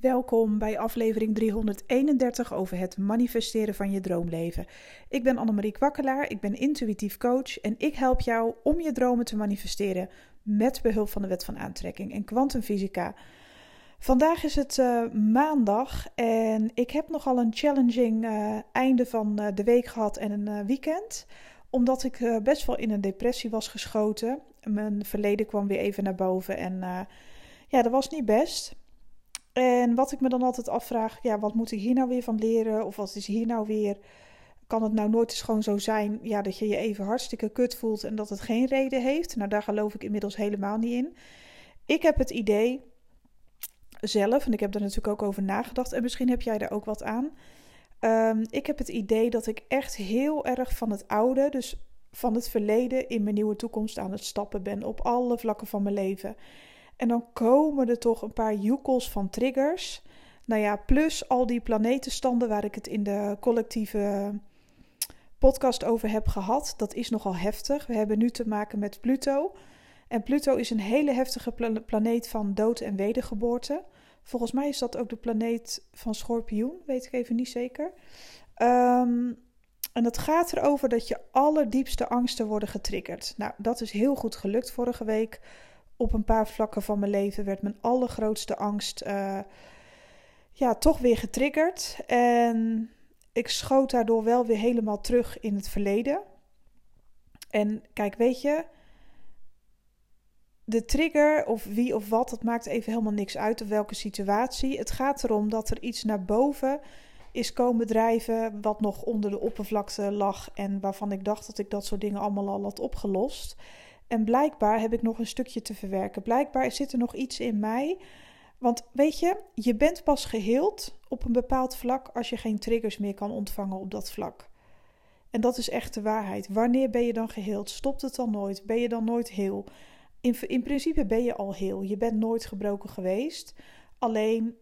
Welkom bij aflevering 331 over het manifesteren van je droomleven. Ik ben Annemarie Kwakkelaar, ik ben intuïtief coach en ik help jou om je dromen te manifesteren met behulp van de wet van aantrekking en kwantumfysica. Vandaag is het uh, maandag en ik heb nogal een challenging uh, einde van uh, de week gehad en een weekend. Omdat ik best wel in een depressie was geschoten. Mijn verleden kwam weer even naar boven en ja, dat was niet best. En wat ik me dan altijd afvraag, ja, wat moet ik hier nou weer van leren? Of wat is hier nou weer? Kan het nou nooit eens gewoon zo zijn ja, dat je je even hartstikke kut voelt en dat het geen reden heeft? Nou, daar geloof ik inmiddels helemaal niet in. Ik heb het idee zelf, en ik heb er natuurlijk ook over nagedacht, en misschien heb jij daar ook wat aan. Um, ik heb het idee dat ik echt heel erg van het oude, dus van het verleden, in mijn nieuwe toekomst aan het stappen ben op alle vlakken van mijn leven. En dan komen er toch een paar joekels van triggers. Nou ja, plus al die planetenstanden waar ik het in de collectieve podcast over heb gehad. Dat is nogal heftig. We hebben nu te maken met Pluto. En Pluto is een hele heftige planeet van dood en wedergeboorte. Volgens mij is dat ook de planeet van Schorpioen, weet ik even niet zeker. Um, en dat gaat erover dat je allerdiepste angsten worden getriggerd. Nou, dat is heel goed gelukt vorige week op een paar vlakken van mijn leven werd mijn allergrootste angst uh, ja, toch weer getriggerd. En ik schoot daardoor wel weer helemaal terug in het verleden. En kijk, weet je, de trigger of wie of wat, dat maakt even helemaal niks uit of welke situatie. Het gaat erom dat er iets naar boven is komen drijven wat nog onder de oppervlakte lag en waarvan ik dacht dat ik dat soort dingen allemaal al had opgelost. En blijkbaar heb ik nog een stukje te verwerken. Blijkbaar zit er nog iets in mij. Want weet je, je bent pas geheeld op een bepaald vlak als je geen triggers meer kan ontvangen op dat vlak. En dat is echt de waarheid. Wanneer ben je dan geheeld? Stopt het dan nooit? Ben je dan nooit heel? In, in principe ben je al heel. Je bent nooit gebroken geweest. Alleen,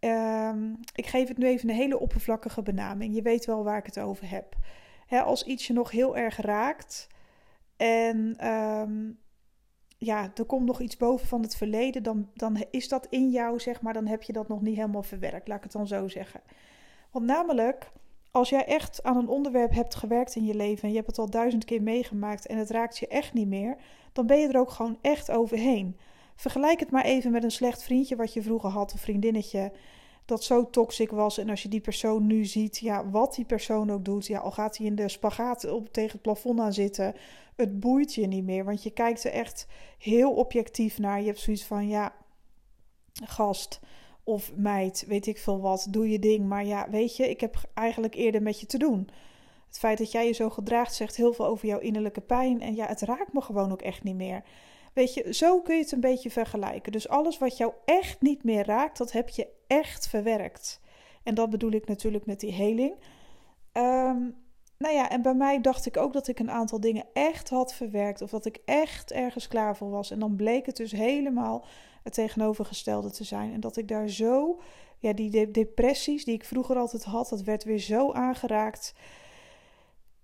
um, ik geef het nu even een hele oppervlakkige benaming. Je weet wel waar ik het over heb. als iets je nog heel erg raakt, en um, ja, er komt nog iets boven van het verleden, dan, dan is dat in jou, zeg maar, dan heb je dat nog niet helemaal verwerkt, laat ik het dan zo zeggen. Want namelijk, als jij echt aan een onderwerp hebt gewerkt in je leven en je hebt het al duizend keer meegemaakt en het raakt je echt niet meer, dan ben je er ook gewoon echt overheen. Vergelijk het maar even met een slecht vriendje wat je vroeger had, of vriendinnetje dat zo toxic was. En als je die persoon nu ziet, ja, wat die persoon ook doet, ja, al gaat hij in de spagaat op, tegen het plafond aan zitten, het boeit je niet meer. Want je kijkt er echt heel objectief naar. Je hebt zoiets van, ja, gast of meid, weet ik veel wat, doe je ding. Maar ja, weet je, ik heb eigenlijk eerder met je te doen. Het feit dat jij je zo gedraagt zegt heel veel over jouw innerlijke pijn. En ja, het raakt me gewoon ook echt niet meer. Weet je, zo kun je het een beetje vergelijken. Dus alles wat jou echt niet meer raakt, dat heb je echt verwerkt. En dat bedoel ik natuurlijk met die heling. Um, nou ja, en bij mij dacht ik ook dat ik een aantal dingen echt had verwerkt. Of dat ik echt ergens klaar voor was. En dan bleek het dus helemaal het tegenovergestelde te zijn. En dat ik daar zo, ja, die depressies die ik vroeger altijd had, dat werd weer zo aangeraakt.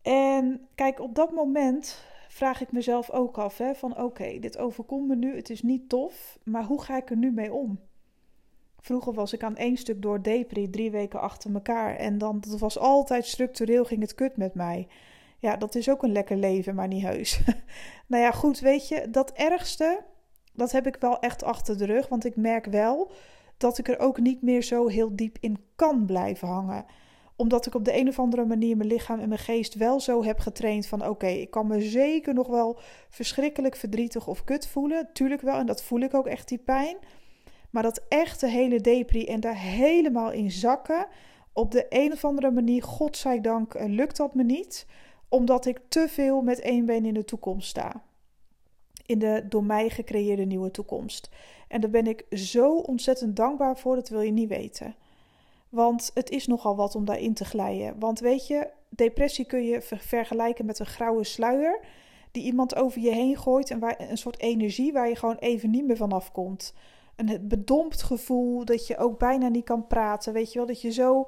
En kijk, op dat moment vraag ik mezelf ook af: hè, van oké, dit overkomt me nu, het is niet tof, maar hoe ga ik er nu mee om? Vroeger was ik aan één stuk door depri drie weken achter elkaar. En dan dat was altijd structureel ging het kut met mij. Ja, dat is ook een lekker leven, maar niet heus. nou ja, goed, weet je, dat ergste, dat heb ik wel echt achter de rug. Want ik merk wel dat ik er ook niet meer zo heel diep in kan blijven hangen omdat ik op de een of andere manier mijn lichaam en mijn geest wel zo heb getraind van oké, ik kan me zeker nog wel verschrikkelijk verdrietig of kut voelen. Tuurlijk wel, en dat voel ik ook echt die pijn. Maar dat echte hele depri en daar helemaal in zakken, op de een of andere manier, godzijdank, eh, lukt dat me niet. Omdat ik te veel met één been in de toekomst sta. In de door mij gecreëerde nieuwe toekomst. En daar ben ik zo ontzettend dankbaar voor, dat wil je niet weten. Want het is nogal wat om daarin te glijden. Want weet je, depressie kun je vergelijken met een grauwe sluier die iemand over je heen gooit en waar een soort energie waar je gewoon even niet meer vanaf komt. Een bedompt gevoel dat je ook bijna niet kan praten. Weet je wel, dat je zo,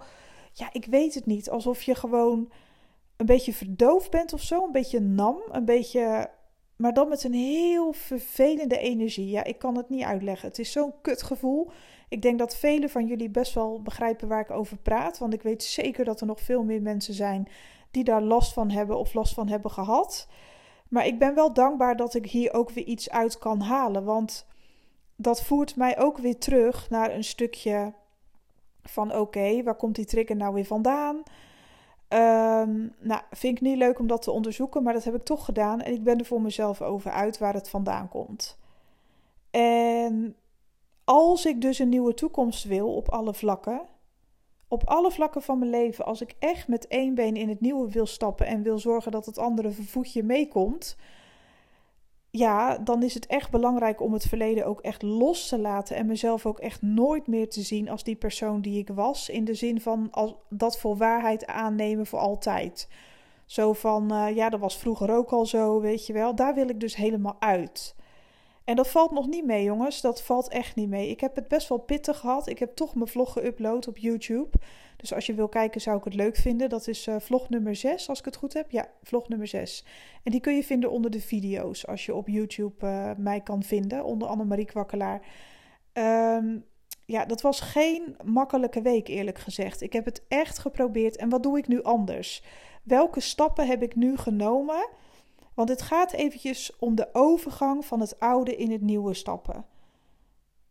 ja, ik weet het niet, alsof je gewoon een beetje verdoofd bent of zo, een beetje nam, een beetje maar dan met een heel vervelende energie. Ja, ik kan het niet uitleggen. Het is zo'n kutgevoel. Ik denk dat velen van jullie best wel begrijpen waar ik over praat. Want ik weet zeker dat er nog veel meer mensen zijn die daar last van hebben of last van hebben gehad. Maar ik ben wel dankbaar dat ik hier ook weer iets uit kan halen. Want dat voert mij ook weer terug naar een stukje van oké, waar komt die trigger nou weer vandaan? Um, nou, vind ik niet leuk om dat te onderzoeken, maar dat heb ik toch gedaan. En ik ben er voor mezelf over uit waar het vandaan komt. En als ik dus een nieuwe toekomst wil op alle vlakken, op alle vlakken van mijn leven, als ik echt met één been in het nieuwe wil stappen en wil zorgen dat het andere voetje meekomt, ja, dan is het echt belangrijk om het verleden ook echt los te laten en mezelf ook echt nooit meer te zien als die persoon die ik was. In de zin van als, dat voor waarheid aannemen voor altijd. Zo van, uh, ja, dat was vroeger ook al zo, weet je wel. Daar wil ik dus helemaal uit. En dat valt nog niet mee, jongens. Dat valt echt niet mee. Ik heb het best wel pittig gehad. Ik heb toch mijn vlog geüpload op YouTube. Dus als je wil kijken, zou ik het leuk vinden. Dat is uh, vlog nummer 6, als ik het goed heb. Ja, vlog nummer 6. En die kun je vinden onder de video's. Als je op YouTube uh, mij kan vinden, onder Annemarie Kwakkelaar. Um, ja, dat was geen makkelijke week, eerlijk gezegd. Ik heb het echt geprobeerd. En wat doe ik nu anders? Welke stappen heb ik nu genomen? Want het gaat eventjes om de overgang van het oude in het nieuwe stappen.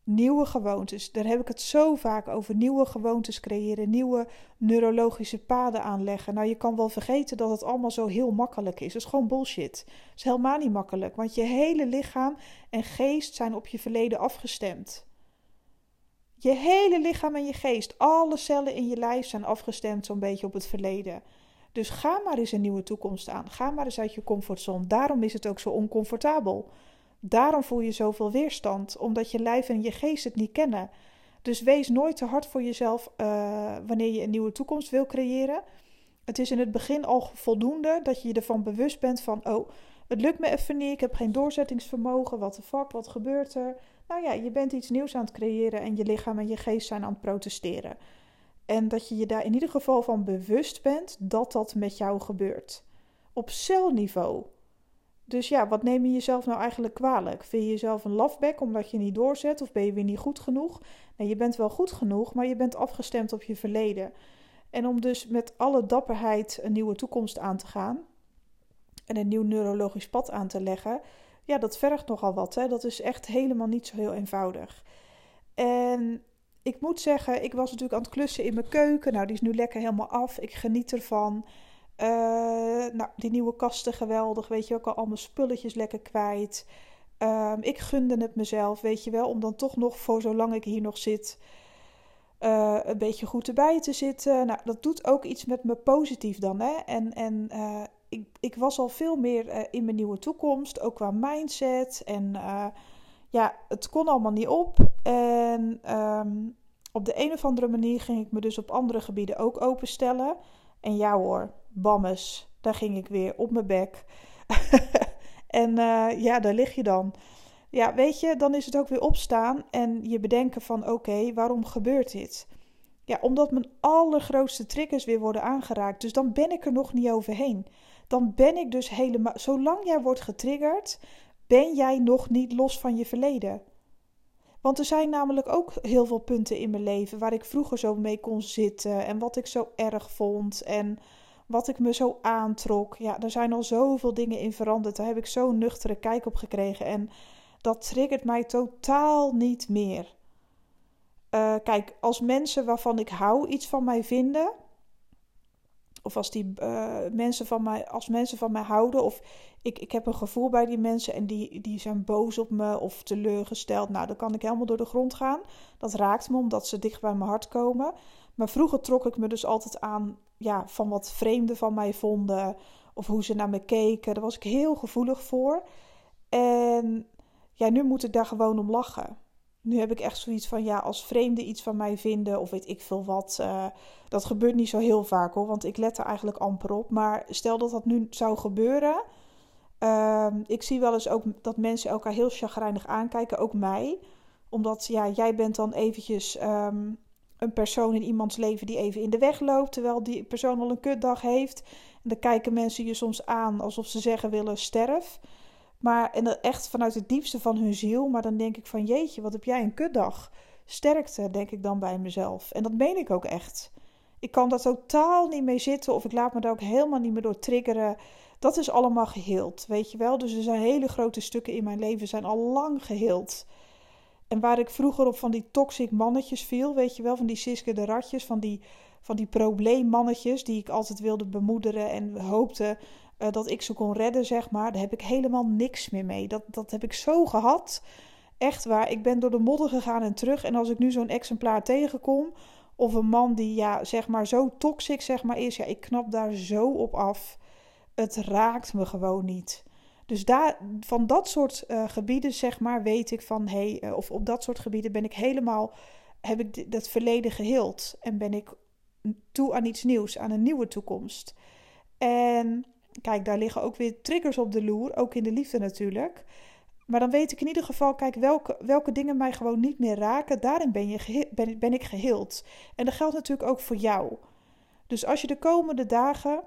Nieuwe gewoontes, daar heb ik het zo vaak over. Nieuwe gewoontes creëren, nieuwe neurologische paden aanleggen. Nou, je kan wel vergeten dat het allemaal zo heel makkelijk is. Dat is gewoon bullshit. Het is helemaal niet makkelijk, want je hele lichaam en geest zijn op je verleden afgestemd. Je hele lichaam en je geest, alle cellen in je lijf zijn afgestemd zo'n beetje op het verleden. Dus ga maar eens een nieuwe toekomst aan. Ga maar eens uit je comfortzone. Daarom is het ook zo oncomfortabel. Daarom voel je zoveel weerstand, omdat je lijf en je geest het niet kennen. Dus wees nooit te hard voor jezelf uh, wanneer je een nieuwe toekomst wil creëren. Het is in het begin al voldoende dat je je ervan bewust bent van, oh, het lukt me even niet, ik heb geen doorzettingsvermogen, wat de fuck, wat gebeurt er? Nou ja, je bent iets nieuws aan het creëren en je lichaam en je geest zijn aan het protesteren. En dat je je daar in ieder geval van bewust bent dat dat met jou gebeurt. Op celniveau. Dus ja, wat neem je jezelf nou eigenlijk kwalijk? Vind je jezelf een lafbek omdat je niet doorzet of ben je weer niet goed genoeg? Nee, je bent wel goed genoeg, maar je bent afgestemd op je verleden. En om dus met alle dapperheid een nieuwe toekomst aan te gaan en een nieuw neurologisch pad aan te leggen, ja, dat vergt nogal wat. Hè? Dat is echt helemaal niet zo heel eenvoudig. En ik moet zeggen, ik was natuurlijk aan het klussen in mijn keuken. Nou, die is nu lekker helemaal af. Ik geniet ervan. Uh, nou, die nieuwe kasten geweldig. Weet je, ook al allemaal spulletjes lekker kwijt. Um, ik gunde het mezelf, weet je wel, om dan toch nog voor zolang ik hier nog zit, uh, een beetje goed erbij te zitten. Nou, dat doet ook iets met me positief dan. Hè? En, en uh, ik, ik was al veel meer in mijn nieuwe toekomst, ook qua mindset. En ja, het kon allemaal niet op. En um, op de een of andere manier ging ik me dus op andere gebieden ook openstellen. En ja hoor, bammes, daar ging ik weer op mijn bek. en uh, ja, daar lig je dan. Ja, weet je, dan is het ook weer opstaan en je bedenken van oké, waarom gebeurt dit? Ja, omdat mijn allergrootste triggers weer worden aangeraakt. Dus dan ben ik er nog niet overheen. Dan ben ik dus helemaal. Zolang jij wordt getriggerd, ben jij nog niet los van je verleden. Want er zijn namelijk ook heel veel punten in mijn leven waar ik vroeger zo mee kon zitten en wat ik zo erg vond en wat ik me zo aantrok. Ja, er zijn al zoveel dingen in veranderd. Daar heb ik zo'n nuchtere kijk op gekregen en dat triggert mij totaal niet meer. Uh, kijk, als mensen waarvan ik hou iets van mij vinden, of als die uh, mensen van mij, als mensen van mij houden, of ik, ik heb een gevoel bij die mensen en die, die zijn boos op me of teleurgesteld. Nou, dan kan ik helemaal door de grond gaan. Dat raakt me omdat ze dicht bij mijn hart komen. Maar vroeger trok ik me dus altijd aan ja, van wat vreemden van mij vonden. Of hoe ze naar me keken. Daar was ik heel gevoelig voor. En ja, nu moet ik daar gewoon om lachen. Nu heb ik echt zoiets van, ja, als vreemden iets van mij vinden of weet ik veel wat. Uh, dat gebeurt niet zo heel vaak hoor, want ik let er eigenlijk amper op. Maar stel dat dat nu zou gebeuren. Uh, ik zie wel eens ook dat mensen elkaar heel chagrijnig aankijken, ook mij. Omdat, ja, jij bent dan eventjes um, een persoon in iemands leven die even in de weg loopt. Terwijl die persoon al een kutdag heeft. En dan kijken mensen je soms aan alsof ze zeggen willen sterf. Maar en echt vanuit het diepste van hun ziel. Maar dan denk ik van jeetje, wat heb jij een kutdag. Sterkte, denk ik dan bij mezelf. En dat meen ik ook echt. Ik kan daar totaal niet mee zitten of ik laat me daar ook helemaal niet meer door triggeren. Dat is allemaal geheeld, weet je wel. Dus er zijn hele grote stukken in mijn leven zijn al lang geheeld. En waar ik vroeger op van die toxic mannetjes viel, weet je wel, van die Siske de Ratjes, van die, van die probleemmannetjes die ik altijd wilde bemoederen en hoopte uh, dat ik ze kon redden, zeg maar. Daar heb ik helemaal niks meer mee. Dat, dat heb ik zo gehad. Echt waar. Ik ben door de modder gegaan en terug. En als ik nu zo'n exemplaar tegenkom, of een man die, ja, zeg maar, zo toxic, zeg maar, is, ja, ik knap daar zo op af. Het raakt me gewoon niet. Dus daar, van dat soort uh, gebieden, zeg maar, weet ik van, hey, uh, of op dat soort gebieden ben ik helemaal, heb ik dat verleden geheeld. En ben ik toe aan iets nieuws, aan een nieuwe toekomst. En kijk, daar liggen ook weer triggers op de loer, ook in de liefde natuurlijk. Maar dan weet ik in ieder geval, kijk, welke, welke dingen mij gewoon niet meer raken, daarin ben, je ben, ben ik geheeld. En dat geldt natuurlijk ook voor jou. Dus als je de komende dagen,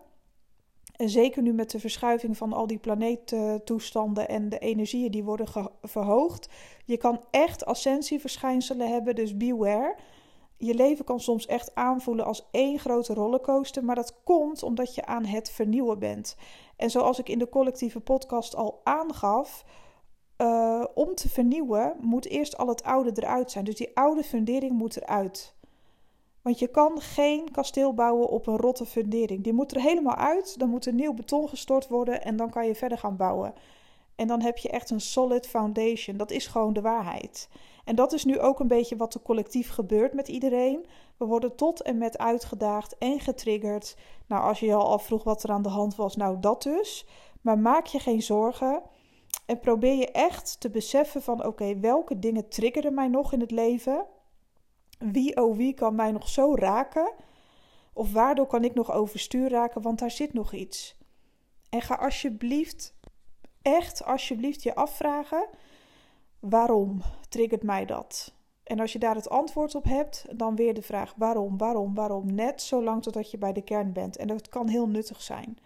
en zeker nu met de verschuiving van al die planeettoestanden en de energieën die worden verhoogd, je kan echt ascensieverschijnselen hebben, dus beware. Je leven kan soms echt aanvoelen als één grote rollercoaster, maar dat komt omdat je aan het vernieuwen bent. En zoals ik in de collectieve podcast al aangaf, uh, om te vernieuwen moet eerst al het oude eruit zijn. Dus die oude fundering moet eruit. Want je kan geen kasteel bouwen op een rotte fundering. Die moet er helemaal uit. Dan moet er nieuw beton gestort worden en dan kan je verder gaan bouwen. En dan heb je echt een solid foundation. Dat is gewoon de waarheid. En dat is nu ook een beetje wat er collectief gebeurt met iedereen. We worden tot en met uitgedaagd en getriggerd. Nou, als je je al afvroeg wat er aan de hand was, nou dat dus. Maar maak je geen zorgen. En probeer je echt te beseffen van oké, welke dingen triggeren mij nog in het leven? Wie oh wie kan mij nog zo raken? Of waardoor kan ik nog overstuur raken, want daar zit nog iets. En ga alsjeblieft, echt alsjeblieft je afvragen, waarom triggert mij dat? En als je daar het antwoord op hebt, dan weer de vraag waarom, waarom, waarom. Net zolang totdat je bij de kern bent. En dat kan heel nuttig zijn.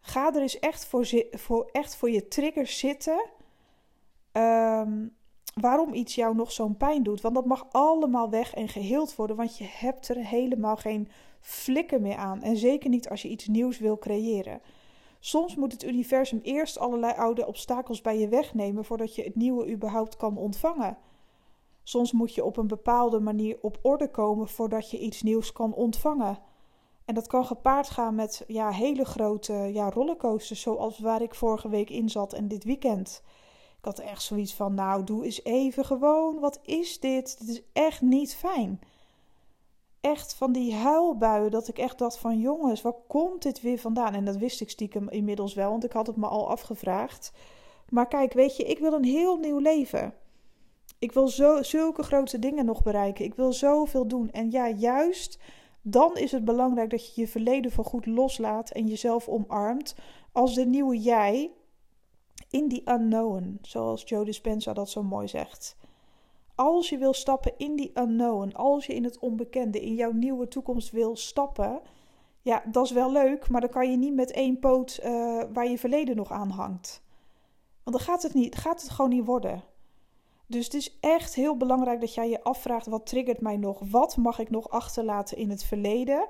Ga er eens echt voor, voor, echt voor je triggers zitten. Um, waarom iets jou nog zo'n pijn doet. Want dat mag allemaal weg en geheeld worden. Want je hebt er helemaal geen flikken meer aan. En zeker niet als je iets nieuws wil creëren. Soms moet het universum eerst allerlei oude obstakels bij je wegnemen voordat je het nieuwe überhaupt kan ontvangen. Soms moet je op een bepaalde manier op orde komen voordat je iets nieuws kan ontvangen. En dat kan gepaard gaan met ja, hele grote ja, rollercoasters, zoals waar ik vorige week in zat en dit weekend. Ik had echt zoiets van, nou, doe eens even gewoon, wat is dit? Dit is echt niet fijn. Echt van die huilbuien, dat ik echt dacht van, jongens, waar komt dit weer vandaan? En dat wist ik stiekem inmiddels wel, want ik had het me al afgevraagd. Maar kijk, weet je, ik wil een heel nieuw leven. Ik wil zo, zulke grote dingen nog bereiken. Ik wil zoveel doen. En ja, juist dan is het belangrijk dat je je verleden voor goed loslaat en jezelf omarmt als de nieuwe jij in die unknown, zoals Joe Dispenza dat zo mooi zegt. Als je wil stappen in die unknown, als je in het onbekende, in jouw nieuwe toekomst wil stappen, ja, dat is wel leuk, maar dan kan je niet met één poot uh, waar je verleden nog aan hangt. Want dan gaat het, niet, gaat het gewoon niet worden. Dus het is echt heel belangrijk dat jij je afvraagt: wat triggert mij nog? Wat mag ik nog achterlaten in het verleden?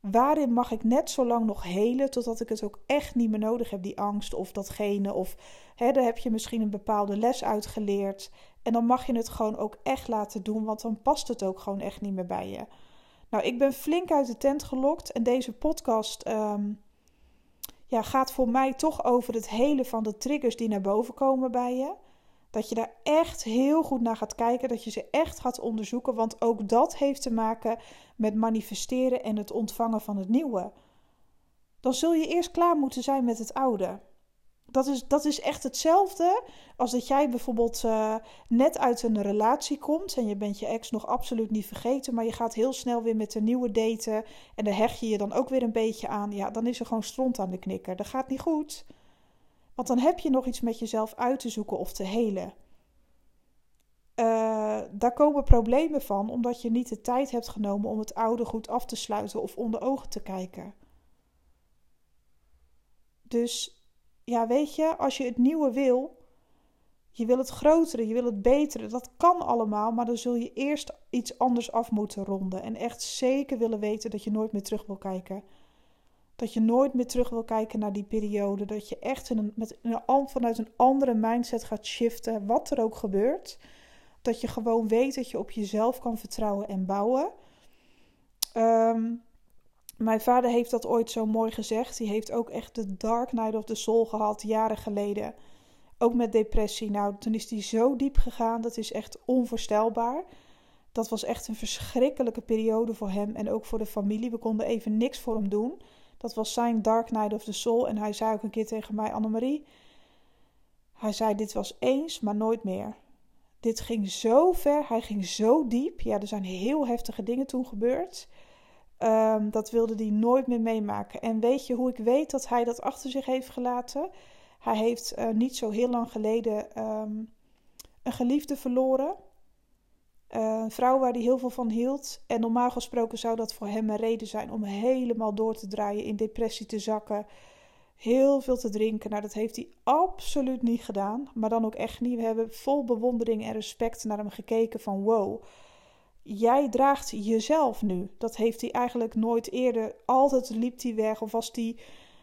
Waarin mag ik net zo lang nog helen totdat ik het ook echt niet meer nodig heb, die angst of datgene? Of hè, daar heb je misschien een bepaalde les uitgeleerd. En dan mag je het gewoon ook echt laten doen, want dan past het ook gewoon echt niet meer bij je. Nou, ik ben flink uit de tent gelokt en deze podcast um, ja, gaat voor mij toch over het hele van de triggers die naar boven komen bij je. Dat je daar echt heel goed naar gaat kijken, dat je ze echt gaat onderzoeken, want ook dat heeft te maken met manifesteren en het ontvangen van het nieuwe. Dan zul je eerst klaar moeten zijn met het oude. Dat is, dat is echt hetzelfde als dat jij bijvoorbeeld uh, net uit een relatie komt en je bent je ex nog absoluut niet vergeten, maar je gaat heel snel weer met een nieuwe daten en daar hecht je je dan ook weer een beetje aan. Ja, dan is er gewoon stront aan de knikker. Dat gaat niet goed. Want dan heb je nog iets met jezelf uit te zoeken of te helen. Uh, daar komen problemen van omdat je niet de tijd hebt genomen om het oude goed af te sluiten of onder ogen te kijken. Dus ja, weet je, als je het nieuwe wil, je wil het grotere, je wil het betere, dat kan allemaal, maar dan zul je eerst iets anders af moeten ronden. En echt zeker willen weten dat je nooit meer terug wil kijken. Dat je nooit meer terug wil kijken naar die periode. Dat je echt een, met een, vanuit een andere mindset gaat shiften, wat er ook gebeurt. Dat je gewoon weet dat je op jezelf kan vertrouwen en bouwen. Ehm, mijn vader heeft dat ooit zo mooi gezegd. Die heeft ook echt de Dark Night of the Soul gehad, jaren geleden. Ook met depressie. Nou, toen is hij zo diep gegaan. Dat is echt onvoorstelbaar. Dat was echt een verschrikkelijke periode voor hem en ook voor de familie. We konden even niks voor hem doen. Dat was zijn Dark Night of the Soul. En hij zei ook een keer tegen mij, Annemarie. Hij zei: Dit was eens, maar nooit meer. Dit ging zo ver, hij ging zo diep. Ja, er zijn heel heftige dingen toen gebeurd. Um, dat wilde hij nooit meer meemaken. En weet je hoe ik weet dat hij dat achter zich heeft gelaten? Hij heeft uh, niet zo heel lang geleden um, een geliefde verloren. Uh, een vrouw waar hij heel veel van hield. En normaal gesproken zou dat voor hem een reden zijn om helemaal door te draaien, in depressie te zakken, heel veel te drinken. Nou, dat heeft hij absoluut niet gedaan. Maar dan ook echt niet. We hebben vol bewondering en respect naar hem gekeken van wow. Jij draagt jezelf nu. Dat heeft hij eigenlijk nooit eerder. Altijd liep hij weg of was hij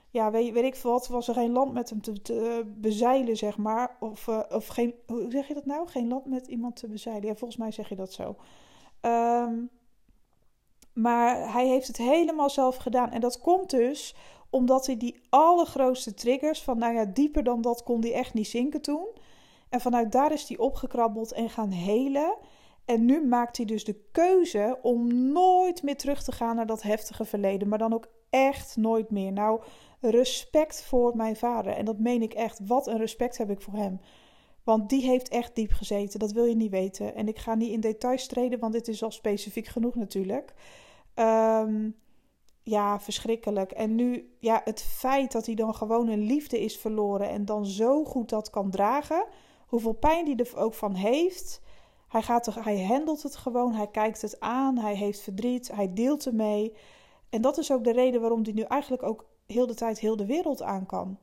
ja, weet, weet ik veel wat, was er geen land met hem te, bezeilen, zeg maar. Of, uh, of geen, hoe zeg je dat nou? Geen land met iemand te bezeilen. Ja, volgens mij zeg je dat zo. Um, maar hij heeft het helemaal zelf gedaan. En dat komt dus omdat hij die allergrootste triggers, van nou ja, dieper dan dat kon hij echt niet zinken toen. En vanuit daar is hij opgekrabbeld en gaan helen. En nu maakt hij dus de keuze om nooit meer terug te gaan naar dat heftige verleden. Maar dan ook echt nooit meer. Nou, respect voor mijn vader. En dat meen ik echt. Wat een respect heb ik voor hem. Want die heeft echt diep gezeten. Dat wil je niet weten. En ik ga niet in details treden, want dit is al specifiek genoeg natuurlijk. Um, ja, verschrikkelijk. En nu, ja, het feit dat hij dan gewoon een liefde is verloren en dan zo goed dat kan dragen. Hoeveel pijn hij er ook van heeft. Hij, gaat er, hij handelt het gewoon, hij kijkt het aan, hij heeft verdriet, hij deelt ermee. En dat is ook de reden waarom hij nu eigenlijk ook heel de tijd heel de wereld aan kan.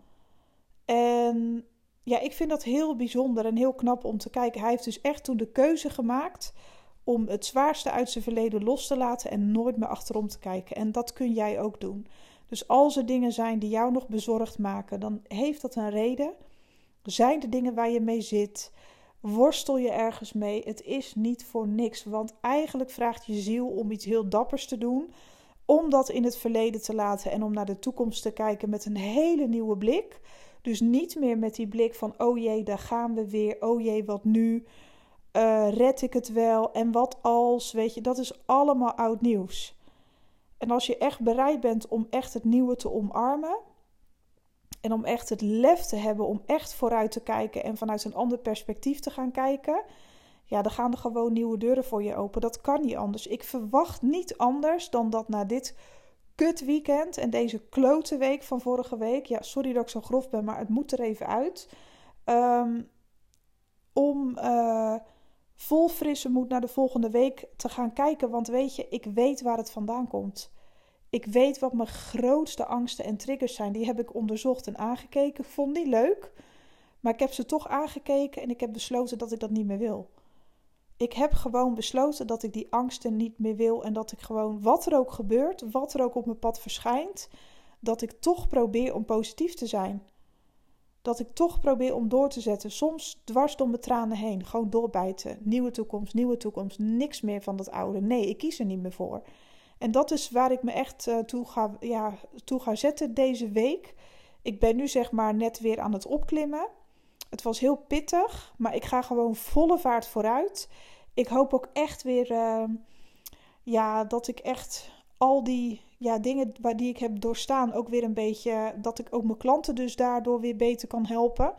En ja, ik vind dat heel bijzonder en heel knap om te kijken. Hij heeft dus echt toen de keuze gemaakt om het zwaarste uit zijn verleden los te laten en nooit meer achterom te kijken. En dat kun jij ook doen. Dus als er dingen zijn die jou nog bezorgd maken, dan heeft dat een reden. Zijn er dingen waar je mee zit? Worstel je ergens mee? Het is niet voor niks, want eigenlijk vraagt je ziel om iets heel dappers te doen om dat in het verleden te laten en om naar de toekomst te kijken met een hele nieuwe blik. Dus niet meer met die blik van: oh jee, daar gaan we weer. Oh jee, wat nu? Uh, red ik het wel? En wat als? Weet je, dat is allemaal oud nieuws. En als je echt bereid bent om echt het nieuwe te omarmen. En om echt het lef te hebben om echt vooruit te kijken en vanuit een ander perspectief te gaan kijken ja, dan gaan er gewoon nieuwe deuren voor je open. Dat kan niet anders. Ik verwacht niet anders dan dat na dit kut weekend en deze klote week van vorige week. Ja, sorry dat ik zo grof ben, maar het moet er even uit. Ehm, om uh, vol frisse moed naar de volgende week te gaan kijken. Want weet je, ik weet waar het vandaan komt. Ik weet wat mijn grootste angsten en triggers zijn. Die heb ik onderzocht en aangekeken. Vond die leuk. Maar ik heb ze toch aangekeken en ik heb besloten dat ik dat niet meer wil. Ik heb gewoon besloten dat ik die angsten niet meer wil en dat ik gewoon, wat er ook gebeurt, wat er ook op mijn pad verschijnt, dat ik toch probeer om positief te zijn. Dat ik toch probeer om door te zetten. Soms dwars door mijn tranen heen. Gewoon doorbijten. Nieuwe toekomst, nieuwe toekomst. Niks meer van dat oude. Nee, ik kies er niet meer voor. En dat is waar ik me echt uh, toe, ga, ja, toe ga zetten deze week. Ik ben nu zeg maar net weer aan het opklimmen. Het was heel pittig, maar ik ga gewoon volle vaart vooruit. Ik hoop ook echt weer uh, ja, dat ik echt al die ja, dingen waar die ik heb doorstaan ook weer een beetje dat ik ook mijn klanten dus daardoor weer beter kan helpen.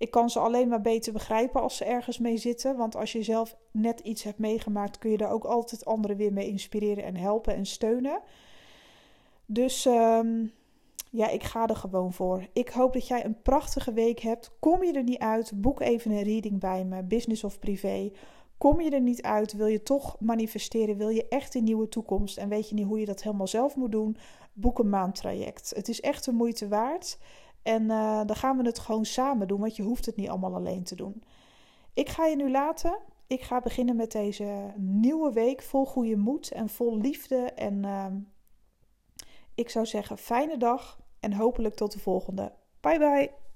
Ik kan ze alleen maar beter begrijpen als ze ergens mee zitten. Want als je zelf net iets hebt meegemaakt, kun je daar ook altijd anderen weer mee inspireren en helpen en steunen. Dus um, ja, ik ga er gewoon voor. Ik hoop dat jij een prachtige week hebt. Kom je er niet uit, boek even een reading bij me, business of privé. Kom je er niet uit, wil je toch manifesteren, wil je echt een nieuwe toekomst en weet je niet hoe je dat helemaal zelf moet doen, boek een maandtraject. Het is echt de moeite waard. En uh, dan gaan we het gewoon samen doen, want je hoeft het niet allemaal alleen te doen. Ik ga je nu laten. Ik ga beginnen met deze nieuwe week vol goede moed en vol liefde. En uh, ik zou zeggen, fijne dag en hopelijk tot de volgende. Bye bye.